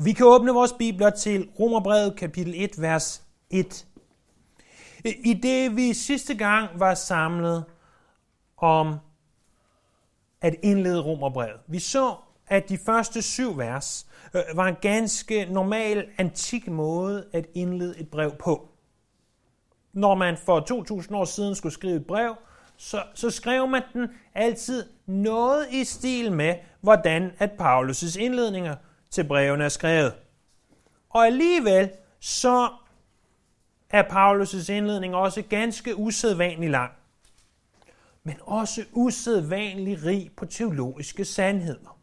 Og vi kan åbne vores bibler til Romerbrevet kapitel 1, vers 1. I det vi sidste gang var samlet om at indlede Romerbrevet. Vi så, at de første syv vers øh, var en ganske normal, antik måde at indlede et brev på. Når man for 2000 år siden skulle skrive et brev, så, så skrev man den altid noget i stil med, hvordan at Paulus' indledninger til brevene er skrevet. Og alligevel så er Paulus' indledning også ganske usædvanlig lang, men også usædvanlig rig på teologiske sandheder.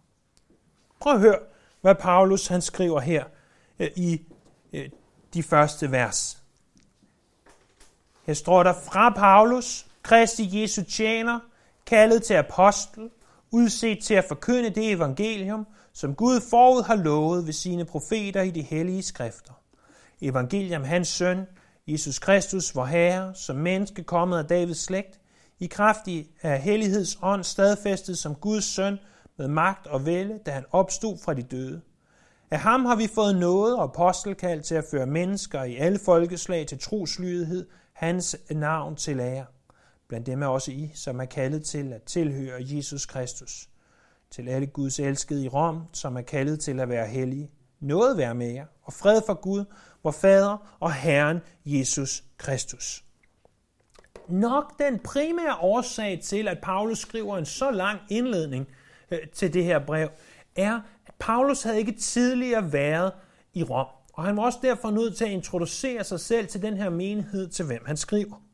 Prøv at høre, hvad Paulus han skriver her øh, i øh, de første vers. Her står der fra Paulus, Kristi Jesu tjener, kaldet til apostel, udset til at forkynde det evangelium, som Gud forud har lovet ved sine profeter i de hellige skrifter. Evangelium hans søn, Jesus Kristus, vor Herre, som menneske kommet af Davids slægt, i kraft af helligheds ånd stadfæstet som Guds søn med magt og vælde, da han opstod fra de døde. Af ham har vi fået noget og apostelkald til at føre mennesker i alle folkeslag til troslydighed, hans navn til ære. Blandt dem er også I, som er kaldet til at tilhøre Jesus Kristus. Til alle Guds elskede i Rom, som er kaldet til at være hellige. Noget være med jer, og fred for Gud, vor Fader og Herren Jesus Kristus. Nok den primære årsag til, at Paulus skriver en så lang indledning øh, til det her brev, er, at Paulus havde ikke tidligere været i Rom. Og han var også derfor nødt til at introducere sig selv til den her menighed, til hvem han skriver.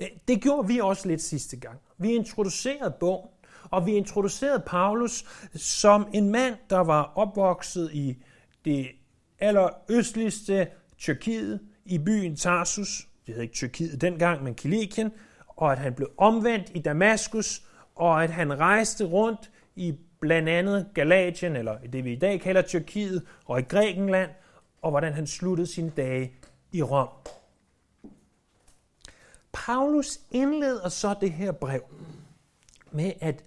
Øh, det gjorde vi også lidt sidste gang. Vi introducerede bogen, og vi introducerede Paulus som en mand, der var opvokset i det allerøstligste Tyrkiet, i byen Tarsus, det hed ikke Tyrkiet dengang, men Kilikien, og at han blev omvendt i Damaskus, og at han rejste rundt i blandt andet Galatien, eller det vi i dag kalder Tyrkiet, og i Grækenland, og hvordan han sluttede sine dage i Rom. Paulus indleder så det her brev med, at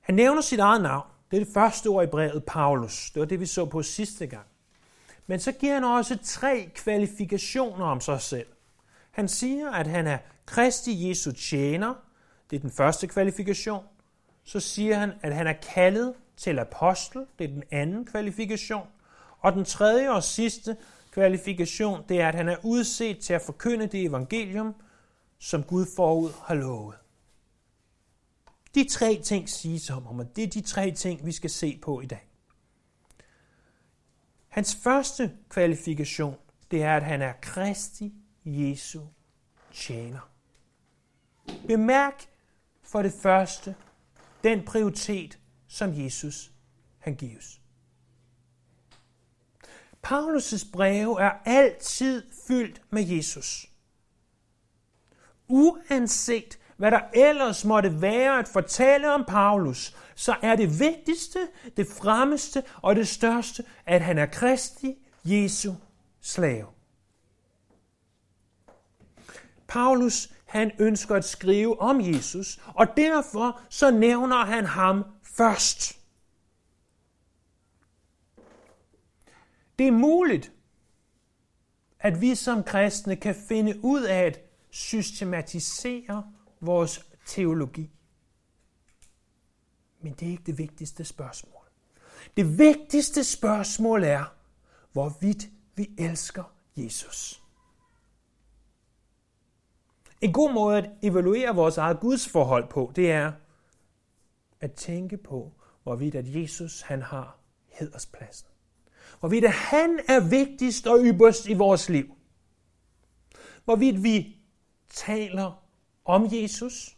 han nævner sit eget navn. Det er det første ord i brevet, Paulus. Det var det, vi så på sidste gang. Men så giver han også tre kvalifikationer om sig selv. Han siger, at han er Kristi Jesu tjener. Det er den første kvalifikation. Så siger han, at han er kaldet til apostel. Det er den anden kvalifikation. Og den tredje og sidste kvalifikation, det er, at han er udset til at forkynde det evangelium, som Gud forud har lovet. De tre ting siges om ham, og det er de tre ting, vi skal se på i dag. Hans første kvalifikation, det er, at han er Kristi Jesu tjener. Bemærk for det første den prioritet, som Jesus han gives. Paulus' breve er altid fyldt med Jesus. Uanset hvad der ellers måtte være at fortælle om Paulus, så er det vigtigste, det fremmeste og det største, at han er Kristi Jesu slave. Paulus han ønsker at skrive om Jesus, og derfor så nævner han ham først. Det er muligt, at vi som kristne kan finde ud af at systematisere vores teologi. Men det er ikke det vigtigste spørgsmål. Det vigtigste spørgsmål er, hvorvidt vi elsker Jesus. En god måde at evaluere vores eget gudsforhold på, det er at tænke på, hvorvidt at Jesus han har hederspladsen. Hvorvidt han er vigtigst og ypperst i vores liv. Hvorvidt vi taler om Jesus,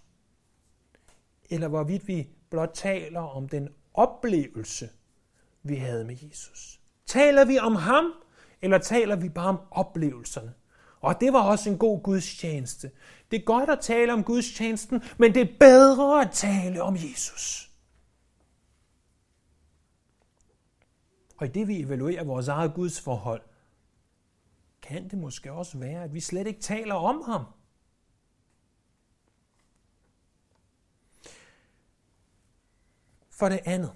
eller hvorvidt vi blot taler om den oplevelse, vi havde med Jesus. Taler vi om ham, eller taler vi bare om oplevelserne? Og det var også en god gudstjeneste. Det er godt at tale om gudstjenesten, men det er bedre at tale om Jesus. Og i det vi evaluerer vores eget gudsforhold, kan det måske også være, at vi slet ikke taler om ham. For det andet,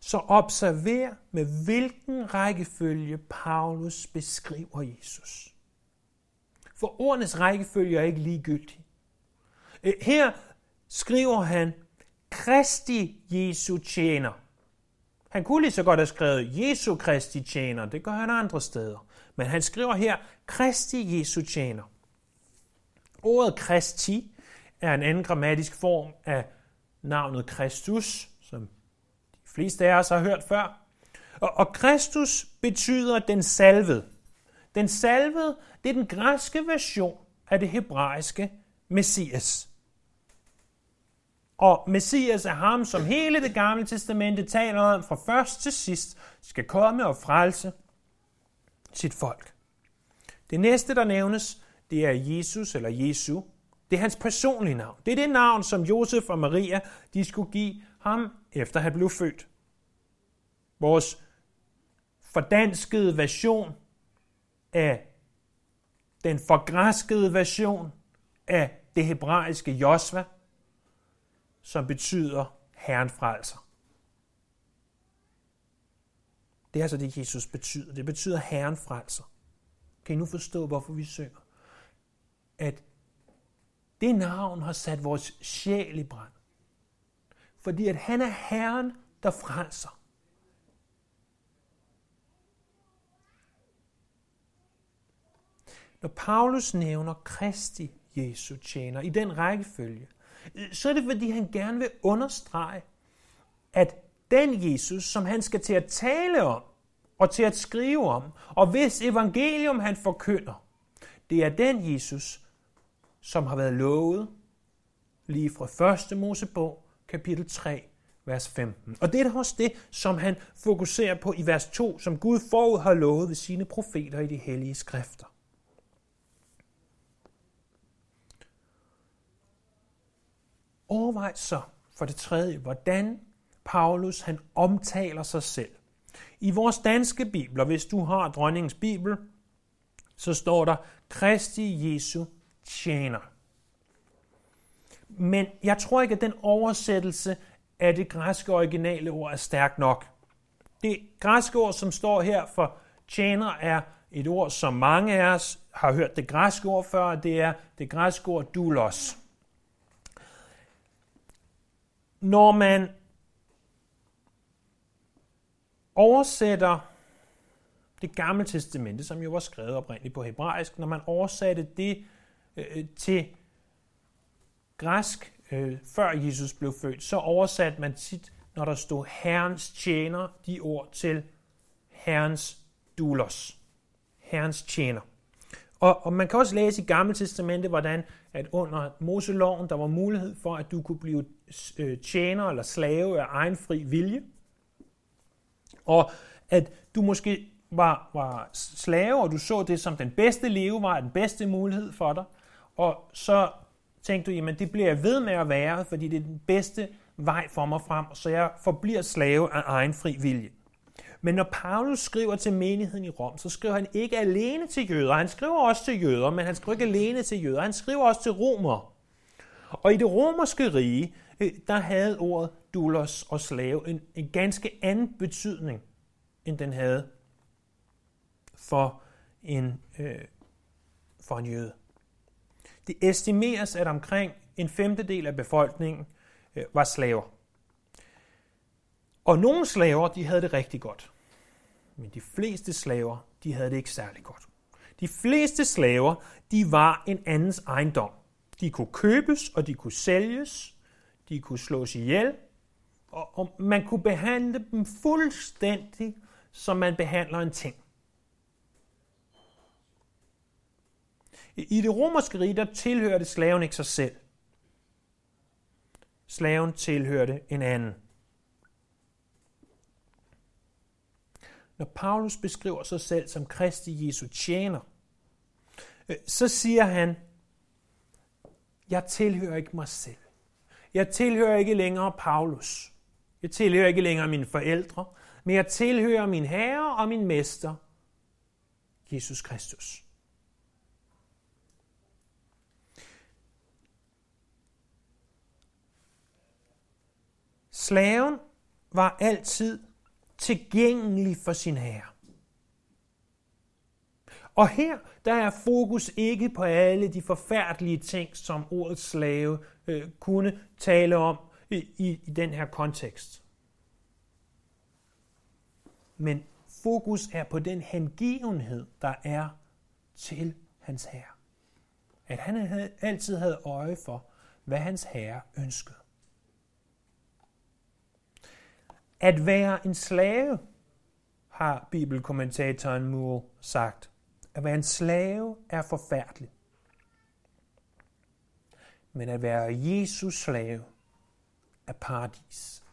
så observer med hvilken rækkefølge Paulus beskriver Jesus. For ordenes rækkefølge er ikke ligegyldig. Her skriver han Kristi Jesu tjener. Han kunne lige så godt have skrevet Jesu Kristi tjener, det gør han andre steder. Men han skriver her Kristi Jesu tjener. Ordet Kristi er en anden grammatisk form af navnet Kristus, som de fleste af os har hørt før. Og, og Kristus betyder den salvede. Den salvede, det er den græske version af det hebraiske Messias. Og Messias er ham, som hele det gamle testamente taler om fra først til sidst, skal komme og frelse sit folk. Det næste, der nævnes, det er Jesus eller Jesu. Det er hans personlige navn. Det er det navn, som Josef og Maria de skulle give ham, efter han blev født. Vores fordanskede version af den forgræskede version af det hebraiske Josva, som betyder Herren frelser. Det er altså det, Jesus betyder. Det betyder Herren frelser. Kan I nu forstå, hvorfor vi synger? At det navn har sat vores sjæl i brand. Fordi at han er Herren, der frelser. Når Paulus nævner Kristi Jesu tjener i den rækkefølge, så er det fordi han gerne vil understrege, at den Jesus, som han skal til at tale om og til at skrive om, og hvis evangelium han forkynder, det er den Jesus, som har været lovet lige fra 1. Mosebog, kapitel 3, vers 15. Og det er også det, som han fokuserer på i vers 2, som Gud forud har lovet ved sine profeter i de hellige skrifter. Overvej så for det tredje, hvordan Paulus han omtaler sig selv. I vores danske bibler, hvis du har dronningens bibel, så står der Kristi Jesu tjener. Men jeg tror ikke, at den oversættelse af det græske originale ord er stærk nok. Det græske ord, som står her for tjener, er et ord, som mange af os har hørt det græske ord før, det er det græske ord doulos. Når man oversætter det gamle testamente, som jo var skrevet oprindeligt på hebraisk, når man oversatte det øh, øh, til græsk, øh, før Jesus blev født, så oversatte man tit, når der stod Herrens tjener, de ord til Herrens dulos. Herrens tjener. Og, og man kan også læse i Gamle Testamente, hvordan at under Moseloven, der var mulighed for, at du kunne blive øh, tjener eller slave af egen fri vilje. Og at du måske var, var slave, og du så det som den bedste levevej, den bedste mulighed for dig. Og så tænkte du, jamen det bliver jeg ved med at være, fordi det er den bedste vej for mig frem, så jeg forbliver slave af egen fri vilje. Men når Paulus skriver til menigheden i Rom, så skriver han ikke alene til jøder. Han skriver også til jøder, men han skriver ikke alene til jøder. Han skriver også til romer. Og i det romerske rige, Øh, der havde ordet dulos og slave en, en ganske anden betydning, end den havde for en, øh, for en jøde. Det estimeres, at omkring en femtedel af befolkningen øh, var slaver. Og nogle slaver, de havde det rigtig godt. Men de fleste slaver, de havde det ikke særlig godt. De fleste slaver, de var en andens ejendom. De kunne købes, og de kunne sælges. De kunne slås ihjel. Og, og man kunne behandle dem fuldstændig, som man behandler en ting. I det romerske rige, der tilhørte slaven ikke sig selv. Slaven tilhørte en anden. Når Paulus beskriver sig selv som Kristi Jesu tjener, øh, så siger han, jeg tilhører ikke mig selv. Jeg tilhører ikke længere Paulus. Jeg tilhører ikke længere mine forældre, men jeg tilhører min Herre og min Mester, Jesus Kristus. Slaven var altid tilgængelig for sin herre. Og her der er fokus ikke på alle de forfærdelige ting, som ordet slave øh, kunne tale om i, i, i den her kontekst. Men fokus er på den hengivenhed, der er til hans herre. At han havde, altid havde øje for, hvad hans herre ønskede. At være en slave, har bibelkommentatoren Moore sagt. At være en slave er forfærdeligt. Men at være Jesus slave er paradis.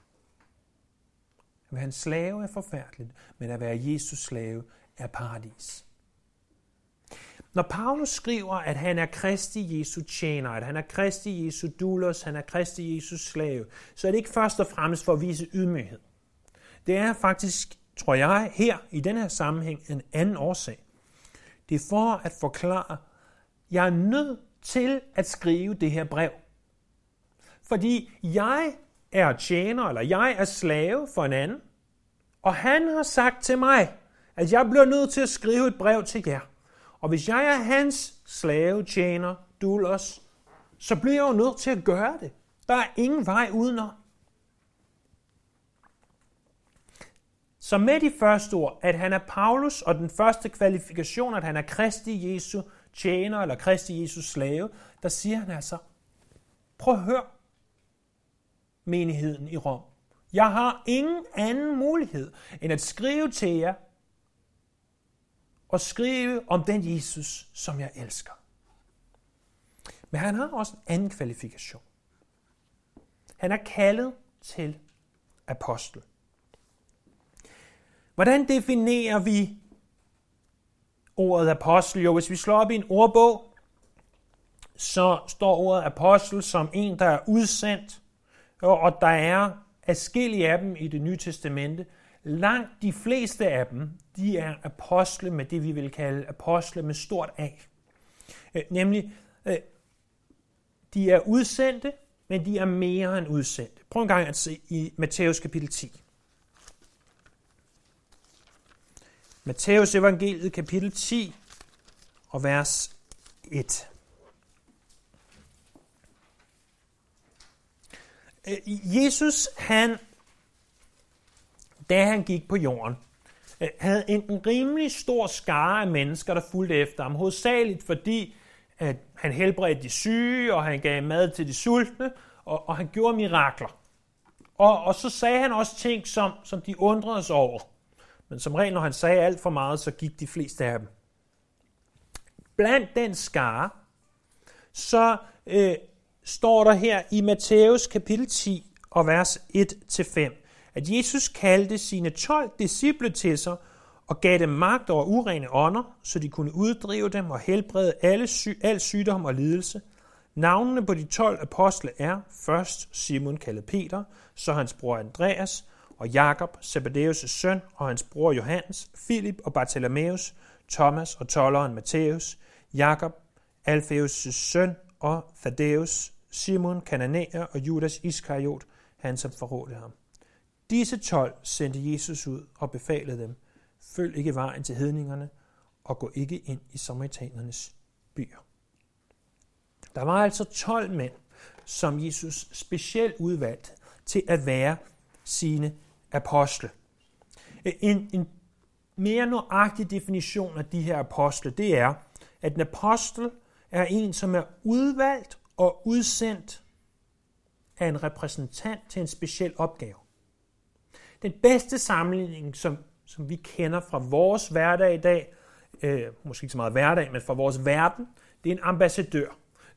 At være en slave er forfærdeligt, men at være Jesus slave er paradis. Når Paulus skriver, at han er Kristi Jesu tjener, at han er Kristi Jesu dulos, han er Kristi Jesu slave, så er det ikke først og fremmest for at vise ydmyghed. Det er faktisk, tror jeg, her i den her sammenhæng en anden årsag. Det er for at forklare, jeg er nødt til at skrive det her brev. Fordi jeg er tjener, eller jeg er slave for en anden, og han har sagt til mig, at jeg bliver nødt til at skrive et brev til jer. Og hvis jeg er hans slave, tjener, dulos, så bliver jeg jo nødt til at gøre det. Der er ingen vej udenom. Så med de første ord, at han er Paulus, og den første kvalifikation, at han er Kristi Jesu tjener, eller Kristi Jesus slave, der siger han altså, prøv at høre menigheden i Rom. Jeg har ingen anden mulighed, end at skrive til jer, og skrive om den Jesus, som jeg elsker. Men han har også en anden kvalifikation. Han er kaldet til apostel. Hvordan definerer vi ordet apostel? Jo, hvis vi slår op i en ordbog, så står ordet apostel som en, der er udsendt, og der er adskillige af dem i det nye testamente. Langt de fleste af dem, de er apostle med det, vi vil kalde apostle med stort A. Øh, nemlig, øh, de er udsendte, men de er mere end udsendte. Prøv en gang at se i Matthæus kapitel 10. Matteus evangeliet kapitel 10 og vers 1. Øh, Jesus, han, da han gik på jorden, øh, havde en rimelig stor skare af mennesker, der fulgte efter ham. Hovedsageligt fordi, at han helbredte de syge, og han gav mad til de sultne, og, og han gjorde mirakler. Og, og så sagde han også ting, som, som de undrede sig over. Men som regel, når han sagde alt for meget, så gik de fleste af dem. Blandt den skare, så øh, står der her i Matthæus kapitel 10 og vers 1-5, at Jesus kaldte sine 12 disciple til sig og gav dem magt over urene ånder, så de kunne uddrive dem og helbrede alle sy- al sygdom og lidelse. Navnene på de 12 apostle er først Simon kaldet Peter, så hans bror Andreas, og Jakob, Zebedeus' søn, og hans bror Johannes, Filip og Bartholomeus, Thomas og tolleren Matthæus, Jakob, Alfeus' søn, og Thaddeus, Simon, Kananæer og Judas Iskariot, han som forrådte ham. Disse tolv sendte Jesus ud og befalede dem, følg ikke vejen til hedningerne, og gå ikke ind i samaritanernes byer. Der var altså 12 mænd, som Jesus specielt udvalgte til at være sine apostle. En, en mere nøjagtig definition af de her apostle, det er, at en apostel er en, som er udvalgt og udsendt af en repræsentant til en speciel opgave. Den bedste sammenligning, som, som vi kender fra vores hverdag i dag, øh, måske ikke så meget hverdag, men fra vores verden, det er en ambassadør.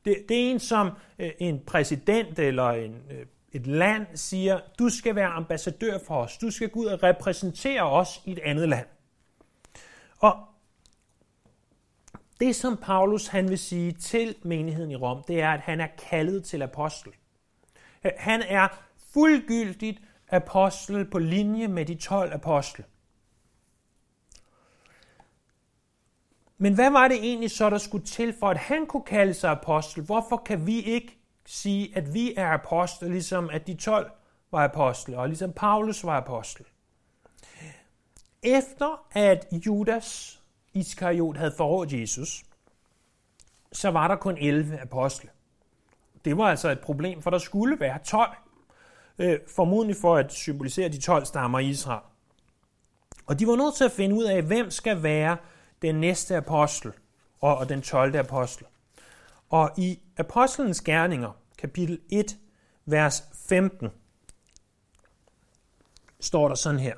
Det, det er en, som øh, en præsident eller en øh, et land siger, du skal være ambassadør for os, du skal gå ud og repræsentere os i et andet land. Og det, som Paulus han vil sige til menigheden i Rom, det er, at han er kaldet til apostel. Han er fuldgyldigt apostel på linje med de 12 apostle. Men hvad var det egentlig så, der skulle til for, at han kunne kalde sig apostel? Hvorfor kan vi ikke sige, at vi er apostle, ligesom at de 12 var apostle, og ligesom Paulus var apostel. Efter at Judas Iskariot havde forrådt Jesus, så var der kun 11 apostle. Det var altså et problem, for der skulle være 12. Øh, formodentlig for at symbolisere de 12 stammer i Israel. Og de var nødt til at finde ud af, hvem skal være den næste apostel og, og den 12. apostel. Og i Apostlenes Gerninger, kapitel 1, vers 15, står der sådan her.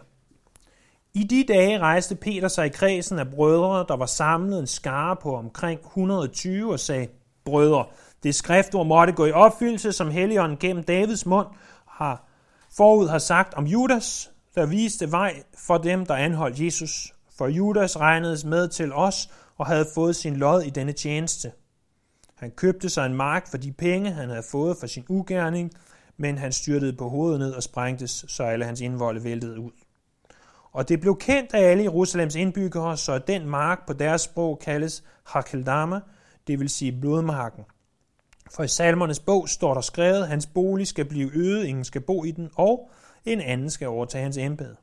I de dage rejste Peter sig i kredsen af brødre, der var samlet en skare på omkring 120 og sagde, Brødre, det skriftord måtte gå i opfyldelse, som Helligånden gennem Davids mund har forud har sagt om Judas, der viste vej for dem, der anholdt Jesus. For Judas regnedes med til os og havde fået sin lod i denne tjeneste. Han købte sig en mark for de penge, han havde fået for sin ugerning, men han styrtede på hovedet ned og sprængtes, så alle hans indvolde væltede ud. Og det blev kendt af alle Jerusalems indbyggere, så den mark på deres sprog kaldes Hakeldama, det vil sige blodmarken. For i salmernes bog står der skrevet, hans bolig skal blive øget, ingen skal bo i den, og en anden skal overtage hans embede.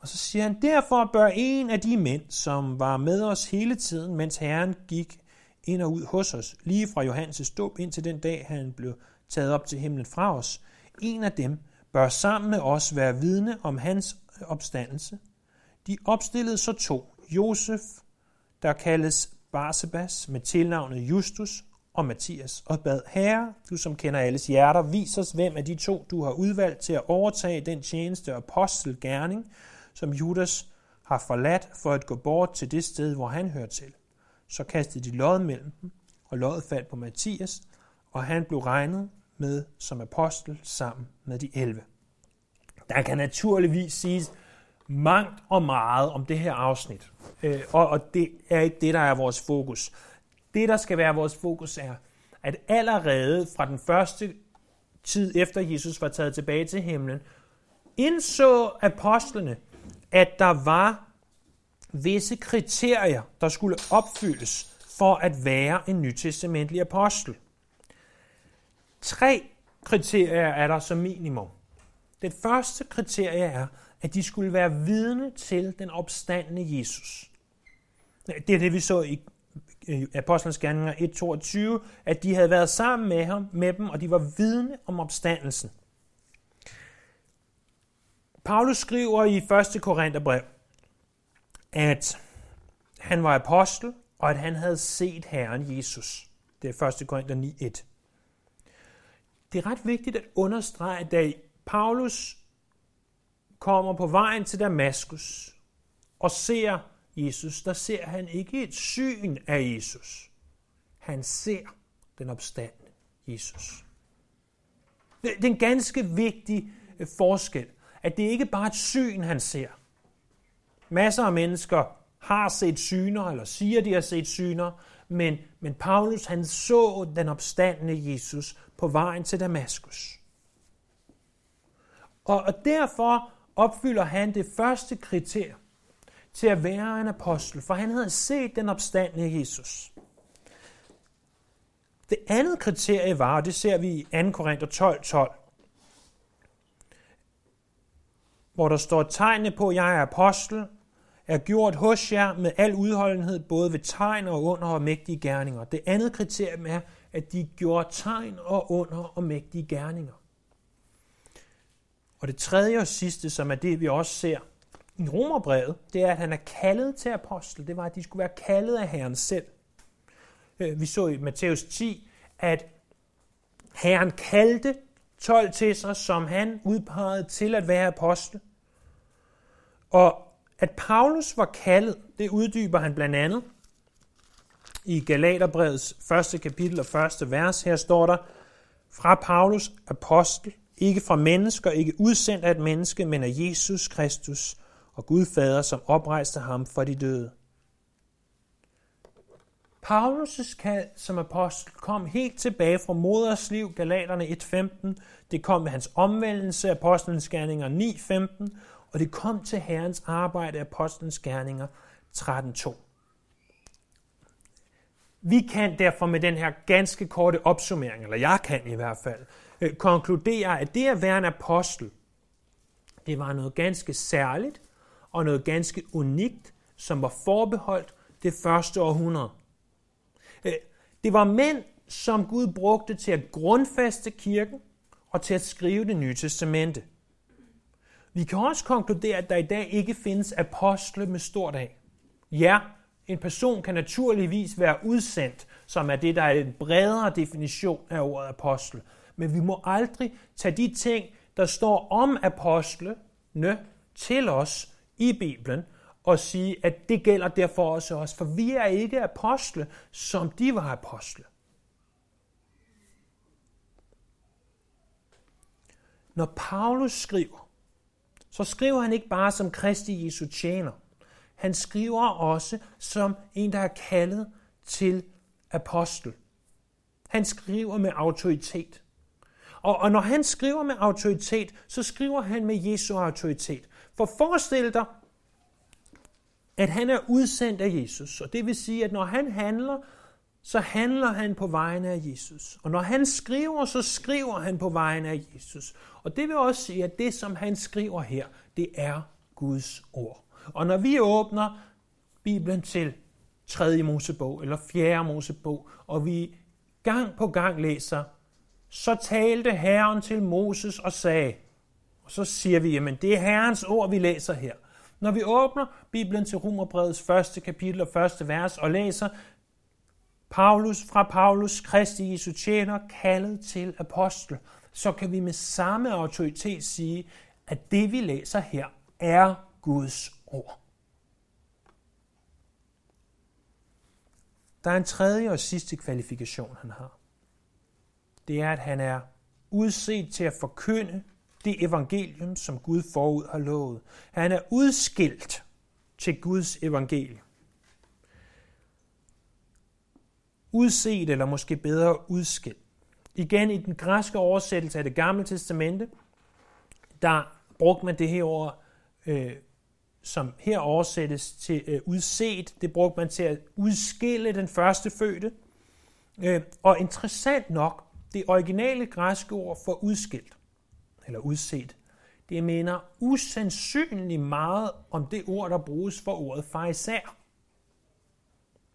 Og så siger han, derfor bør en af de mænd, som var med os hele tiden, mens Herren gik ind og ud hos os, lige fra Johannes dåb ind til den dag, han blev taget op til himlen fra os, en af dem bør sammen med os være vidne om hans opstandelse. De opstillede så to, Josef, der kaldes Barsebas med tilnavnet Justus, og Matthias, og bad, Herre, du som kender alles hjerter, vis os, hvem af de to, du har udvalgt til at overtage den tjeneste og apostelgerning, som Judas har forladt for at gå bort til det sted, hvor han hører til. Så kastede de lod mellem dem, og loddet faldt på Mathias, og han blev regnet med som apostel sammen med de 11. Der kan naturligvis siges mangt og meget om det her afsnit, øh, og det er ikke det, der er vores fokus. Det, der skal være vores fokus, er, at allerede fra den første tid efter Jesus var taget tilbage til himlen, indså apostlene, at der var visse kriterier, der skulle opfyldes for at være en nytestamentlig apostel. Tre kriterier er der som minimum. Det første kriterie er, at de skulle være vidne til den opstandende Jesus. Det er det, vi så i Apostlenes Gerninger 1.22, at de havde været sammen med ham, med dem, og de var vidne om opstandelsen. Paulus skriver i 1. Korintherbrev, at han var apostel, og at han havde set Herren Jesus. Det er 1. Korinther 9.1. Det er ret vigtigt at understrege, at da Paulus kommer på vejen til Damaskus og ser Jesus, der ser han ikke et syn af Jesus. Han ser den opstandende Jesus. Det er en ganske vigtig øh, forskel, at det ikke bare er et syn, han ser. Masser af mennesker har set syner, eller siger, de har set syner, men, men Paulus han så den opstandende Jesus på vejen til Damaskus. Og, og derfor opfylder han det første kriterie til at være en apostel, for han havde set den opstandende Jesus. Det andet kriterie var, og det ser vi i 2. Korinther 12, 12, hvor der står tegnene på, at jeg er apostel, er gjort hos jer med al udholdenhed, både ved tegn og under og mægtige gerninger. Det andet kriterium er, at de gjorde tegn og under og mægtige gerninger. Og det tredje og sidste, som er det, vi også ser i Romerbrevet, det er, at han er kaldet til apostel. Det var, at de skulle være kaldet af Herren selv. Øh, vi så i Matthæus 10, at Herren kaldte 12 til sig, som han udpegede til at være apostel. Og at Paulus var kaldet, det uddyber han blandt andet i Galaterbrevets første kapitel og første vers. Her står der, fra Paulus apostel, ikke fra mennesker, ikke udsendt af et menneske, men af Jesus Kristus, og Gud Fader, som oprejste ham for de døde. Paulus' kald som apostel kom helt tilbage fra moders liv, Galaterne 1.15. Det kom med hans omvendelse, Apostlenes Gerninger 9.15. Og det kom til Herrens arbejde, Apostlenes Gerninger 13.2. Vi kan derfor med den her ganske korte opsummering, eller jeg kan i hvert fald, øh, konkludere, at det at være en apostel, det var noget ganske særligt, og noget ganske unikt, som var forbeholdt det første århundrede. Øh, det var mænd, som Gud brugte til at grundfæste kirken og til at skrive det nye testamente. Vi kan også konkludere, at der i dag ikke findes apostle med stort A. Ja, en person kan naturligvis være udsendt, som er det, der er en bredere definition af ordet apostle. Men vi må aldrig tage de ting, der står om apostlene til os i Bibelen, og sige, at det gælder derfor også os, for vi er ikke apostle, som de var apostle. Når Paulus skriver, så skriver han ikke bare som Kristi Jesu tjener. Han skriver også som en, der er kaldet til apostel. Han skriver med autoritet. Og, og når han skriver med autoritet, så skriver han med Jesu autoritet. For forestil dig, at han er udsendt af Jesus. Og det vil sige, at når han handler, så handler han på vegne af Jesus. Og når han skriver, så skriver han på vegne af Jesus. Og det vil også sige, at det, som han skriver her, det er Guds ord. Og når vi åbner Bibelen til 3. Mosebog eller 4. Mosebog, og vi gang på gang læser, så talte Herren til Moses og sagde, og så siger vi, jamen det er Herrens ord, vi læser her. Når vi åbner Bibelen til Romerbrevets første kapitel og første vers og læser Paulus fra Paulus, Kristi Jesu tjener, kaldet til apostel, så kan vi med samme autoritet sige, at det vi læser her er Guds ord. Der er en tredje og sidste kvalifikation, han har. Det er, at han er udset til at forkynde det evangelium, som Gud forud har lovet. Han er udskilt til Guds evangelium. Udset, eller måske bedre udskilt. Igen i den græske oversættelse af det gamle testamente, der brugte man det her ord, øh, som her oversættes til øh, udset. Det brugte man til at udskille den første fødte. Øh, og interessant nok, det originale græske ord for udskilt, eller udset, det minder usandsynligt meget om det ord, der bruges for ordet farisær.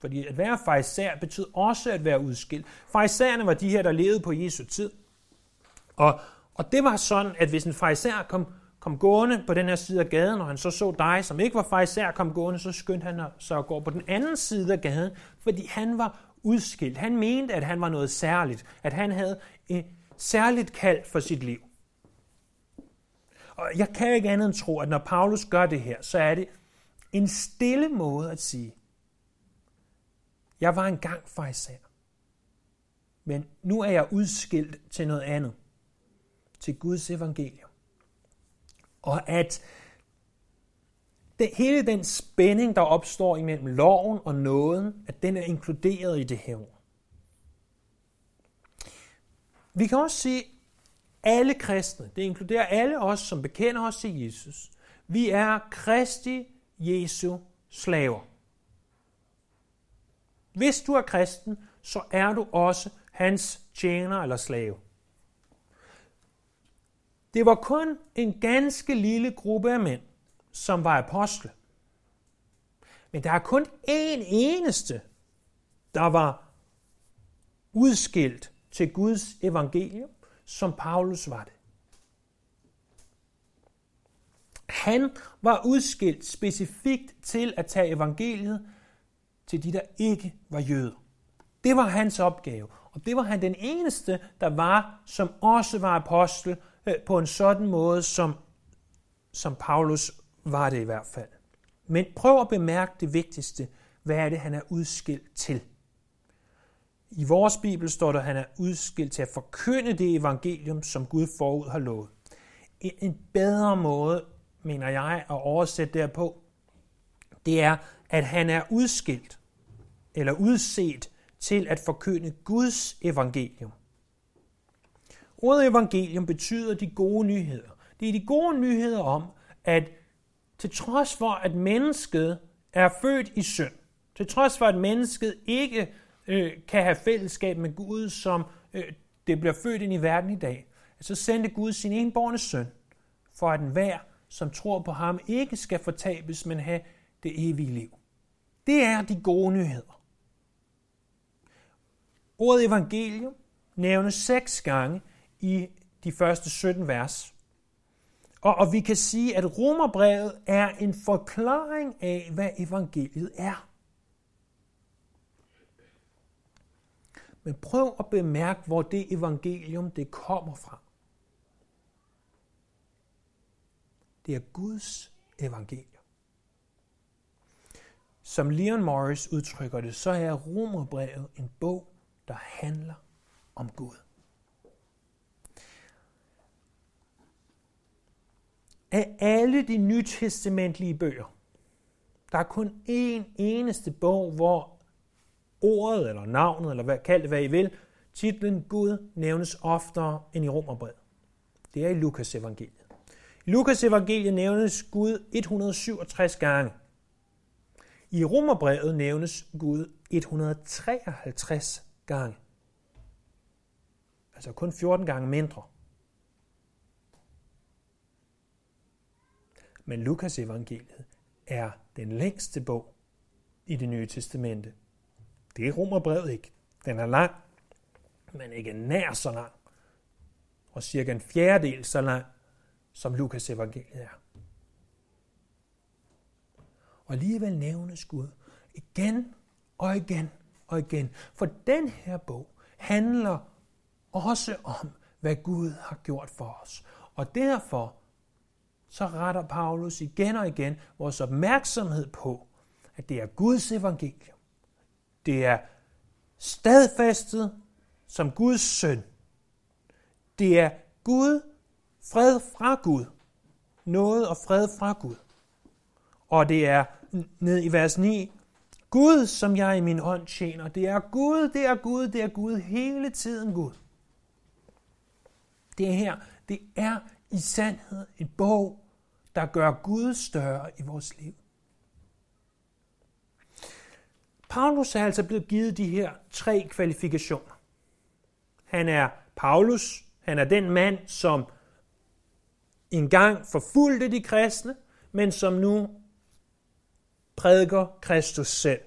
Fordi at være fejser betyder også at være udskilt. Farisæerne var de her, der levede på Jesu tid. Og, og det var sådan, at hvis en farisæer kom, kom gående på den her side af gaden, og han så så dig, som ikke var farisæer, kom gående, så skyndte han så at gå på den anden side af gaden, fordi han var udskilt. Han mente, at han var noget særligt, at han havde et særligt kald for sit liv. Og jeg kan ikke andet end tro, at når Paulus gør det her, så er det en stille måde at sige, jeg var engang fariser, men nu er jeg udskilt til noget andet, til Guds evangelium. Og at det, hele den spænding, der opstår imellem loven og nåden, at den er inkluderet i det her ord. Vi kan også sige, alle kristne, det inkluderer alle os, som bekender os til Jesus, vi er Kristi Jesu slaver. Hvis du er kristen, så er du også hans tjener eller slave. Det var kun en ganske lille gruppe af mænd, som var apostle. Men der er kun én eneste, der var udskilt til Guds evangelium, som Paulus var det. Han var udskilt specifikt til at tage evangeliet til de, der ikke var jøder. Det var hans opgave, og det var han den eneste, der var, som også var apostel øh, på en sådan måde, som, som Paulus var det i hvert fald. Men prøv at bemærke det vigtigste. Hvad er det, han er udskilt til? I vores Bibel står der, at han er udskilt til at forkynde det evangelium, som Gud forud har lovet. En bedre måde, mener jeg, at oversætte derpå, det er, at han er udskilt eller udset til at forkynde Guds evangelium. Ordet evangelium betyder de gode nyheder. Det er de gode nyheder om, at til trods for, at mennesket er født i synd, til trods for, at mennesket ikke øh, kan have fællesskab med Gud, som øh, det bliver født ind i verden i dag, så sendte Gud sin enborne søn, for at enhver, som tror på ham, ikke skal fortabes, men have det evige liv. Det er de gode nyheder. Ordet evangelium nævnes seks gange i de første 17 vers. Og, og vi kan sige, at romerbrevet er en forklaring af, hvad evangeliet er. Men prøv at bemærke, hvor det evangelium det kommer fra. Det er Guds evangelium. Som Leon Morris udtrykker det, så er Romerbrevet en bog, der handler om Gud. Af alle de nytestamentlige bøger, der er kun én eneste bog, hvor ordet eller navnet, eller hvad, kald det hvad I vil, titlen Gud nævnes oftere end i Romerbrevet. Det er i Lukas evangeliet. I Lukas evangeliet nævnes Gud 167 gange. I Romerbrevet nævnes Gud 153 gange. Altså kun 14 gange mindre. Men Lukas evangeliet er den længste bog i det nye testamente. Det er Romerbrevet ikke. Den er lang, men ikke nær så lang. Og cirka en fjerdedel så lang, som Lukas evangeliet er. Og alligevel nævnes Gud igen og igen og igen. For den her bog handler også om, hvad Gud har gjort for os. Og derfor så retter Paulus igen og igen vores opmærksomhed på, at det er Guds evangelium. Det er stadfæstet som Guds søn. Det er Gud, fred fra Gud. Noget og fred fra Gud. Og det er ned i vers 9, Gud, som jeg i min hånd tjener. Det er Gud, det er Gud, det er Gud, hele tiden Gud. Det her, det er i sandhed en bog, der gør Gud større i vores liv. Paulus er altså blevet givet de her tre kvalifikationer. Han er Paulus, han er den mand, som engang forfulgte de kristne, men som nu prædiker Kristus selv.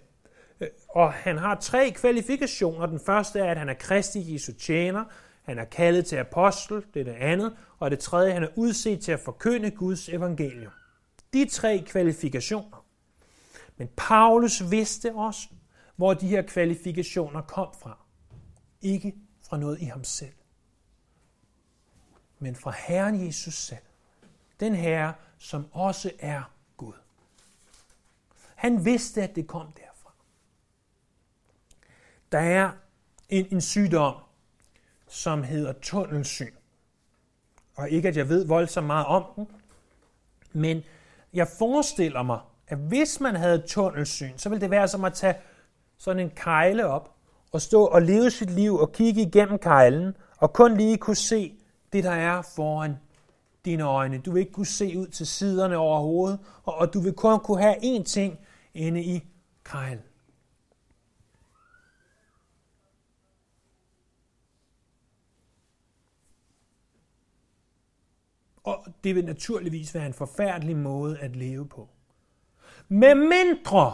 Øh, og han har tre kvalifikationer. Den første er, at han er Kristi Jesu tjener. Han er kaldet til apostel, det er det andet. Og det tredje, han er udset til at forkynde Guds evangelium. De tre kvalifikationer. Men Paulus vidste også, hvor de her kvalifikationer kom fra. Ikke fra noget i ham selv, men fra Herren Jesus selv. Den Herre, som også er han vidste, at det kom derfra. Der er en, en sygdom, som hedder tunnelsyn. Og ikke, at jeg ved voldsomt meget om den, men jeg forestiller mig, at hvis man havde tunnelsyn, så ville det være som at tage sådan en kejle op og stå og leve sit liv og kigge igennem kejlen og kun lige kunne se det, der er foran dine øjne. Du vil ikke kunne se ud til siderne overhovedet, og, og du vil kun kunne have én ting inde i kejlen. Og det vil naturligvis være en forfærdelig måde at leve på. Med mindre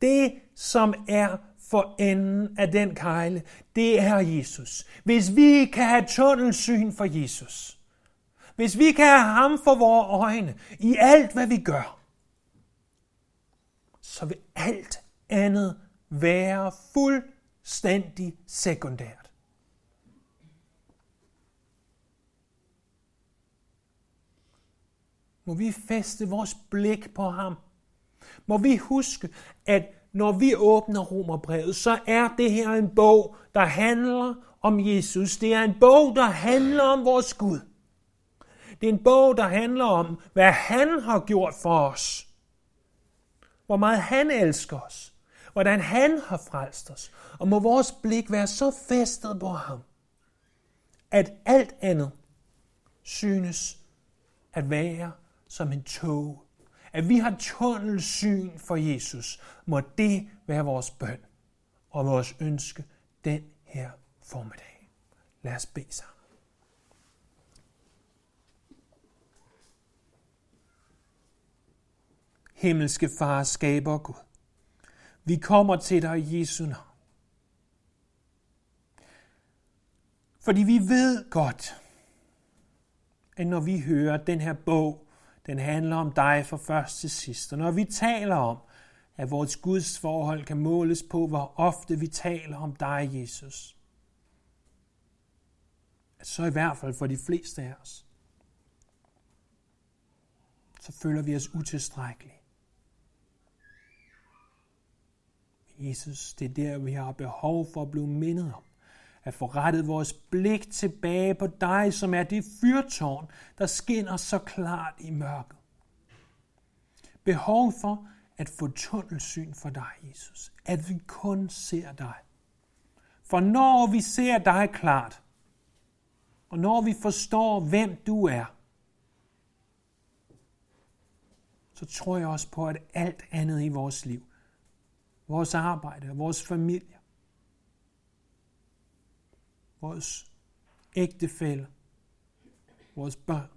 det, som er for enden af den kejle, det er Jesus. Hvis vi kan have tunnelsyn for Jesus, hvis vi kan have ham for vores øjne i alt, hvad vi gør, så vil alt andet være fuldstændig sekundært. Må vi feste vores blik på ham. Må vi huske, at når vi åbner Romerbrevet, så er det her en bog, der handler om Jesus. Det er en bog, der handler om vores Gud. Det er en bog, der handler om, hvad han har gjort for os. Hvor meget han elsker os. Hvordan han har frelst os. Og må vores blik være så festet på ham, at alt andet synes at være som en tog at vi har tunnelsyn for Jesus, må det være vores bøn og vores ønske den her formiddag. Lad os bede sammen. Himmelske far, skaber Gud. Vi kommer til dig i Jesu navn. Fordi vi ved godt, at når vi hører, den her bog, den handler om dig fra først til sidst, og når vi taler om, at vores Guds forhold kan måles på, hvor ofte vi taler om dig, Jesus, så i hvert fald for de fleste af os, så føler vi os utilstrækkelige. Jesus, det er der, vi har behov for at blive mindet om. At få rettet vores blik tilbage på dig, som er det fyrtårn, der skinner så klart i mørket. Behov for at få tunnelsyn for dig, Jesus. At vi kun ser dig. For når vi ser dig klart, og når vi forstår, hvem du er, så tror jeg også på, at alt andet i vores liv, vores arbejde vores familie, vores ægtefælde, vores børn,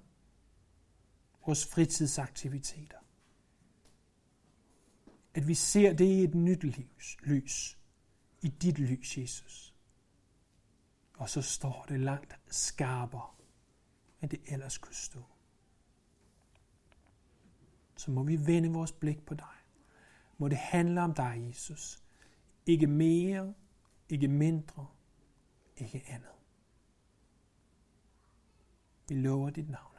vores fritidsaktiviteter, at vi ser det i et nyt livs, lys i dit lys, Jesus. Og så står det langt skarpere, end det ellers kunne stå. Så må vi vende vores blik på dig. Må det handle om dig, Jesus. Ikke mere, ikke mindre, ikke andet. Vi lover dit navn.